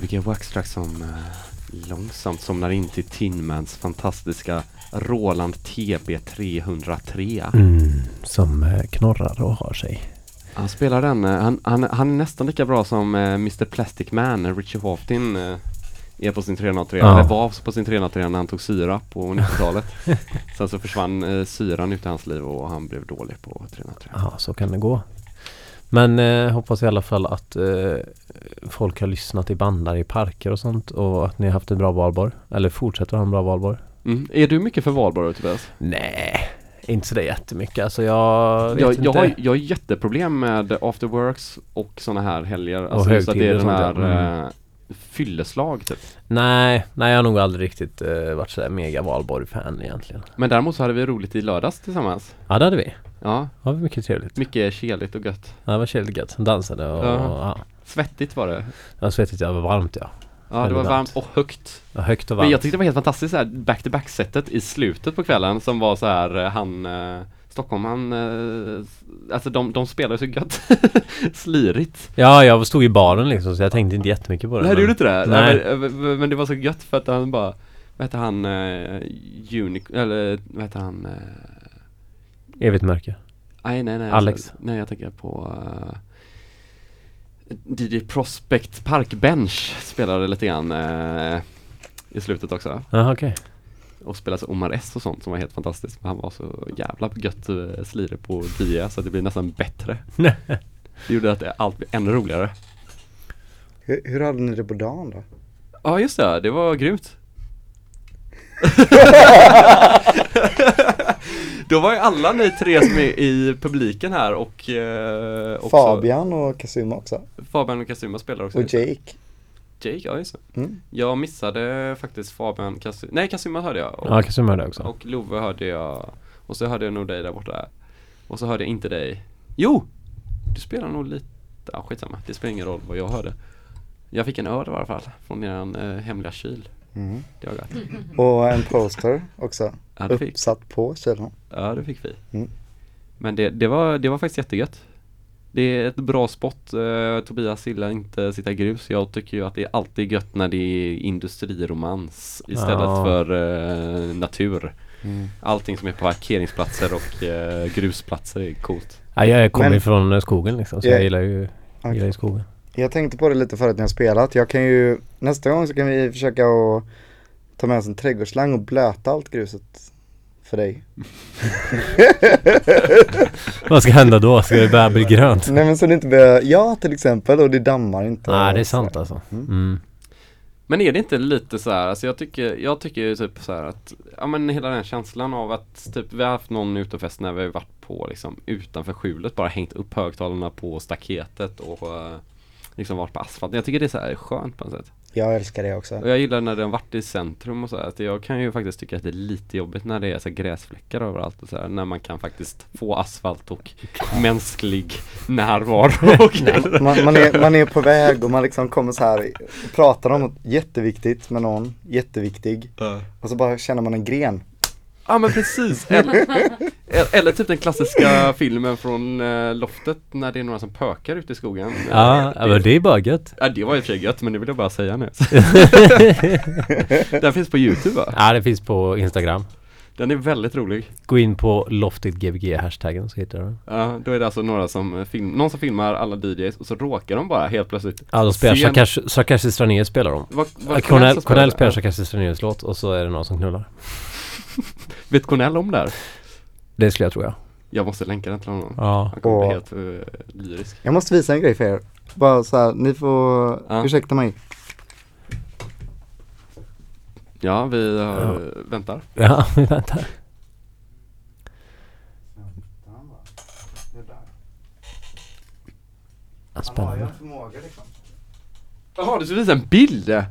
Gbg Waxtrax som eh, långsamt somnar in till Tinmans fantastiska Roland TB303. Mm, som eh, knorrar och har sig. Han spelar den, eh, han, han, han är nästan lika bra som eh, Mr Plastic Man, Richie Houghton eh, är på sin 303, Ja. eller var på sin 303 när han tog syra på 90-talet. Sen så försvann eh, syran ut i hans liv och han blev dålig på 303. Ja, så kan det gå. Men eh, hoppas i alla fall att eh, folk har lyssnat i bandar i parker och sånt och att ni har haft en bra valborg. Eller fortsätter ha en bra valborg. Mm. Är du mycket för valborg Tobias? Nej, inte sådär jättemycket. Alltså jag vet Jag, inte. jag, har, jag har jätteproblem med afterworks och såna här helger. Och Alltså just att det är den högtider och här ja. eh, fylleslag typ. Nej, nej jag har nog aldrig riktigt eh, varit sådär mega valborg-fan egentligen. Men däremot så hade vi roligt i lördags tillsammans. Ja det hade vi. Ja, Det var mycket trevligt. mycket keligt och gött. Ja, det var väldigt gött. Dansade och Ja. ja. Svettigt var det. Var svettigt, ja, det var varmt ja. Ja, det var varmt och högt. ja högt och Men varmt. jag tyckte det var helt fantastiskt så här back-to-back setet i slutet på kvällen som var så här eh, han eh, Stockholm han eh, Alltså de, de spelar så gött Slirigt Ja, jag stod i baren liksom så jag tänkte inte jättemycket på det. Nej du men- gjorde inte det? Nej. Nej. Men, men, men det var så gött för att han bara Vad heter han eh, Unic eller vad heter han eh, Evigt mörker. Nej nej nej Alex. alltså, Nej jag tänker på uh, DJ Prospect Parkbench spelade lite grann eh, I slutet också Jaha okej. och spelade så Omar S och sånt som var helt fantastiskt. Han var så jävla gött uh, slirig på DJ så att det blev nästan bättre. Det gjorde att det allt blev ännu roligare. Hur, hur hade ni det på dagen då? Ja just det, det var grymt. Då var ju alla ni tre som är i publiken här och eh, också Fabian och Kazuma också. Fabian och Kasuma spelar också. Och Jake. Jake, ja just det. Mm. Jag missade faktiskt Fabian, Kasuma, nej Kasuma hörde jag. Och, Ja, Kasum hörde jag också. och Love hörde jag. Och så hörde jag nog dig där borta. Och så hörde jag inte dig. Jo! Du spelar nog lite, ja skitsamma. Det spelar ingen roll vad jag hörde. Jag fick en öl i alla fall från eran eh, hemliga kyl. Mm. Det var gott. Och en poster också. Ja det fick, Uppsatt på kylen. ja, det fick vi. Mm. Men det, det, var, det var faktiskt jättegött. Det är ett bra spot. Eh, Tobias gillar inte sitta grus. Jag tycker ju att det är alltid gött när det är industriromans istället Ja. för eh, natur. Mm. Allting som är på parkeringsplatser och eh, grusplatser är coolt. Ja, jag kommer Men- ju från skogen liksom så Ja. jag gillar ju, Okej. gillar ju skogen. Jag tänkte på det lite förut när jag spelat. Jag kan ju, nästa gång så kan vi försöka att ta med oss en trädgårdsslang och blöta allt gruset för dig. Vad ska hända då? Ska det börja bli grönt? Nej men så det inte börjar, ja till exempel och det dammar inte. Nej, det är sant alltså. Mm. Mm. Men är det inte lite så här, alltså jag tycker, jag tycker ju typ så här att, ja men hela den känslan av att typ vi har haft någon utefest när vi har varit på liksom utanför skjulet, bara hängt upp högtalarna på staketet och eh, liksom varit på asfalten. Jag tycker det är så här skönt på något sätt. Jag älskar det också. Och jag gillar när den varit i centrum och så här, att jag kan ju faktiskt tycka att det är lite jobbigt när det är så här gräsfläckar överallt och så här, när man kan faktiskt få asfalt och mänsklig närvaro. Och Man, man, är, man är på väg och man liksom kommer så här och pratar om något jätteviktigt med någon, jätteviktig. Och så bara känner man en gren. Ja men precis, eller, eller typ den klassiska filmen från eh, loftet när det är några som pökar ute i skogen Ja, ja, men det är bara gött. Ja det var i och för sig gött men det vill jag bara säga nu Den finns på youtube va? Ja, det finns på Instagram. Den är väldigt rolig Gå in på loftiggbg hashtaggen så hittar du den. Ja, då är det alltså några som film, någon som filmar alla DJs och så råkar de bara helt plötsligt Ja, de spelar Sarkash- Sarkashi spelar de. Cornell, spelar det? Sarkashi Stranérs låt och så är det någon som knullar. Vet Cornell om det här? Det skulle jag tro ja. Jag måste länka den till honom Ja. Han kommer bli Och- helt uh, lyrisk Jag måste visa en grej för er. Bara så här, ni får, Ja. ursäkta mig. Ja, vi har, väntar Ja, vi väntar. Ja, Spännande. förmåga liksom. Jaha, du ska visa en bild? Ja.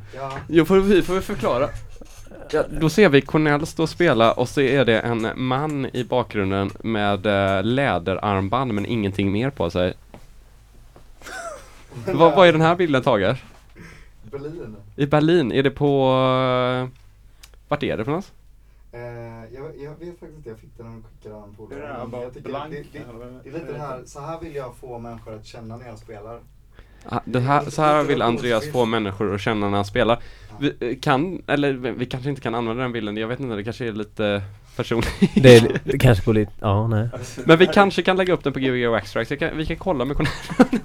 Jo, får vi får vi förklara. Ja, då ser vi Cornell stå och spela och så är det en man i bakgrunden med eh, läderarmband men ingenting mer på sig. vad, vad är den här bilden tagen? Berlin. I Berlin, är det på... eh, vart är det för någonstans? Eh, jag, jag vet faktiskt inte, jag fick den och skickade den på Det jag tycker blank, det, det, det är lite det här, så här vill jag få människor att känna när jag spelar. Ah, Det här, så här vill Andreas få människor att känna när han spelar. Vi eh, kan, eller vi vi kanske inte kan använda den bilden, jag vet inte, det kanske är lite personligt. Det, är, det kanske går lite, ja nej. Men vi kanske kan lägga upp den på Gbg Wax Strikes, Jag kan, vi kan kolla med Cornell.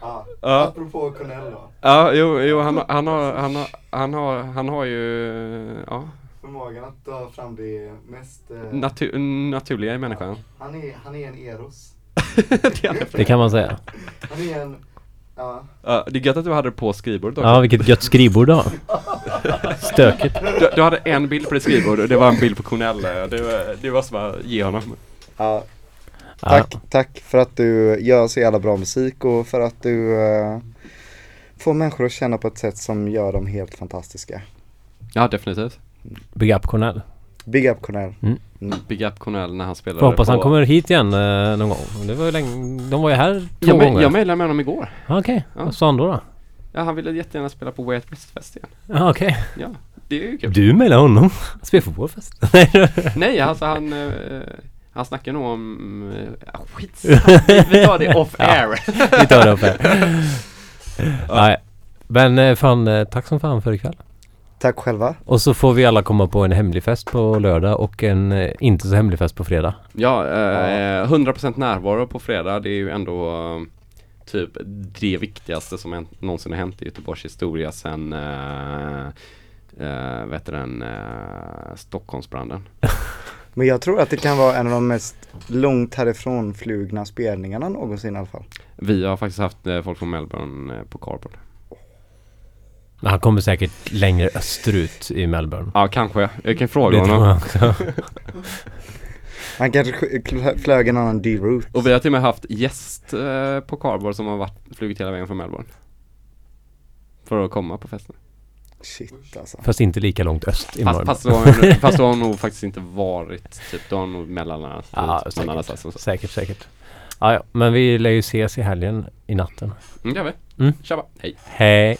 Ja. Ja. Apropå Cornell då. Ja, jo, jo han, har- han har, han har, han har, han har ju, ja, Förmågan att ta fram det mest... eh, natu naturliga i människan. han, är, han är en Eros. det, är, Det kan man säga. Han är en... Ja. ja, det är gött att du hade det på skrivbordet också. Ja, vilket gött skrivbord du har. Stökigt. Du, du hade en bild på ditt skrivbord och det var en bild på Cornell. Det var, det var som att ge honom. ja. Ja. Tack, tack för att du gör så jävla bra musik och för att du eh, får människor att känna på ett sätt som gör dem helt fantastiska. Ja, definitivt. Big up Cornell. Big up Cornell. Big up Cornell när han spelade Får hoppas han på- kommer hit igen eh, någon gång. Det var ju länge, de var ju här två Jag, gånger. jag mejlade med honom igår. Ah, Okej, Ja. vad sa han då? då? Ja, han ville jättegärna spela på Way Out West-fest igen. Ah, Okej. Ja, det är ju kul. Du mejlade honom? Spela fotboll först? Nej, alltså han, eh, han snackar nog om, uh, skitsamma, vi tar det off air. Vi tar det upp här. Nej. Men eh, fan, eh, tack som fan för ikväll. Tack själva. Och så får vi alla komma på en hemlig fest på lördag och en eh, inte så hemlig fest på fredag. Ja, eh, 100% närvaro på fredag, det är ju ändå eh, typ det viktigaste som hänt, någonsin har hänt i Göteborgs historia sen uh, vad heter den, uh, Stockholmsbranden. Men jag tror att det kan vara en av de mest långt härifrån flugna spelningarna någonsin i alla fall. Vi har faktiskt haft eh, folk från Melbourne eh, på Cardboard. Men han kommer säkert längre österut i Melbourne. Ja, kanske. Jag kan fråga Det tror honom. också. Han kanske flög en annan D-route. Och vi har till och med haft gäst eh, på Cardboard som har varit, flugit hela vägen från Melbourne. För att komma på festen. Shit alltså. Fast inte lika långt öst i Fast, Melbourne. fast, hon- fast då har hon nog faktiskt inte varit, typ, då har hon nog mellanlandat Ja, typ, säkert. Säkert, säkert. Ja, ja, men vi lär ju ses i helgen i natten. Mm, det gör vi. Mm. Tjabba, hej. Hej!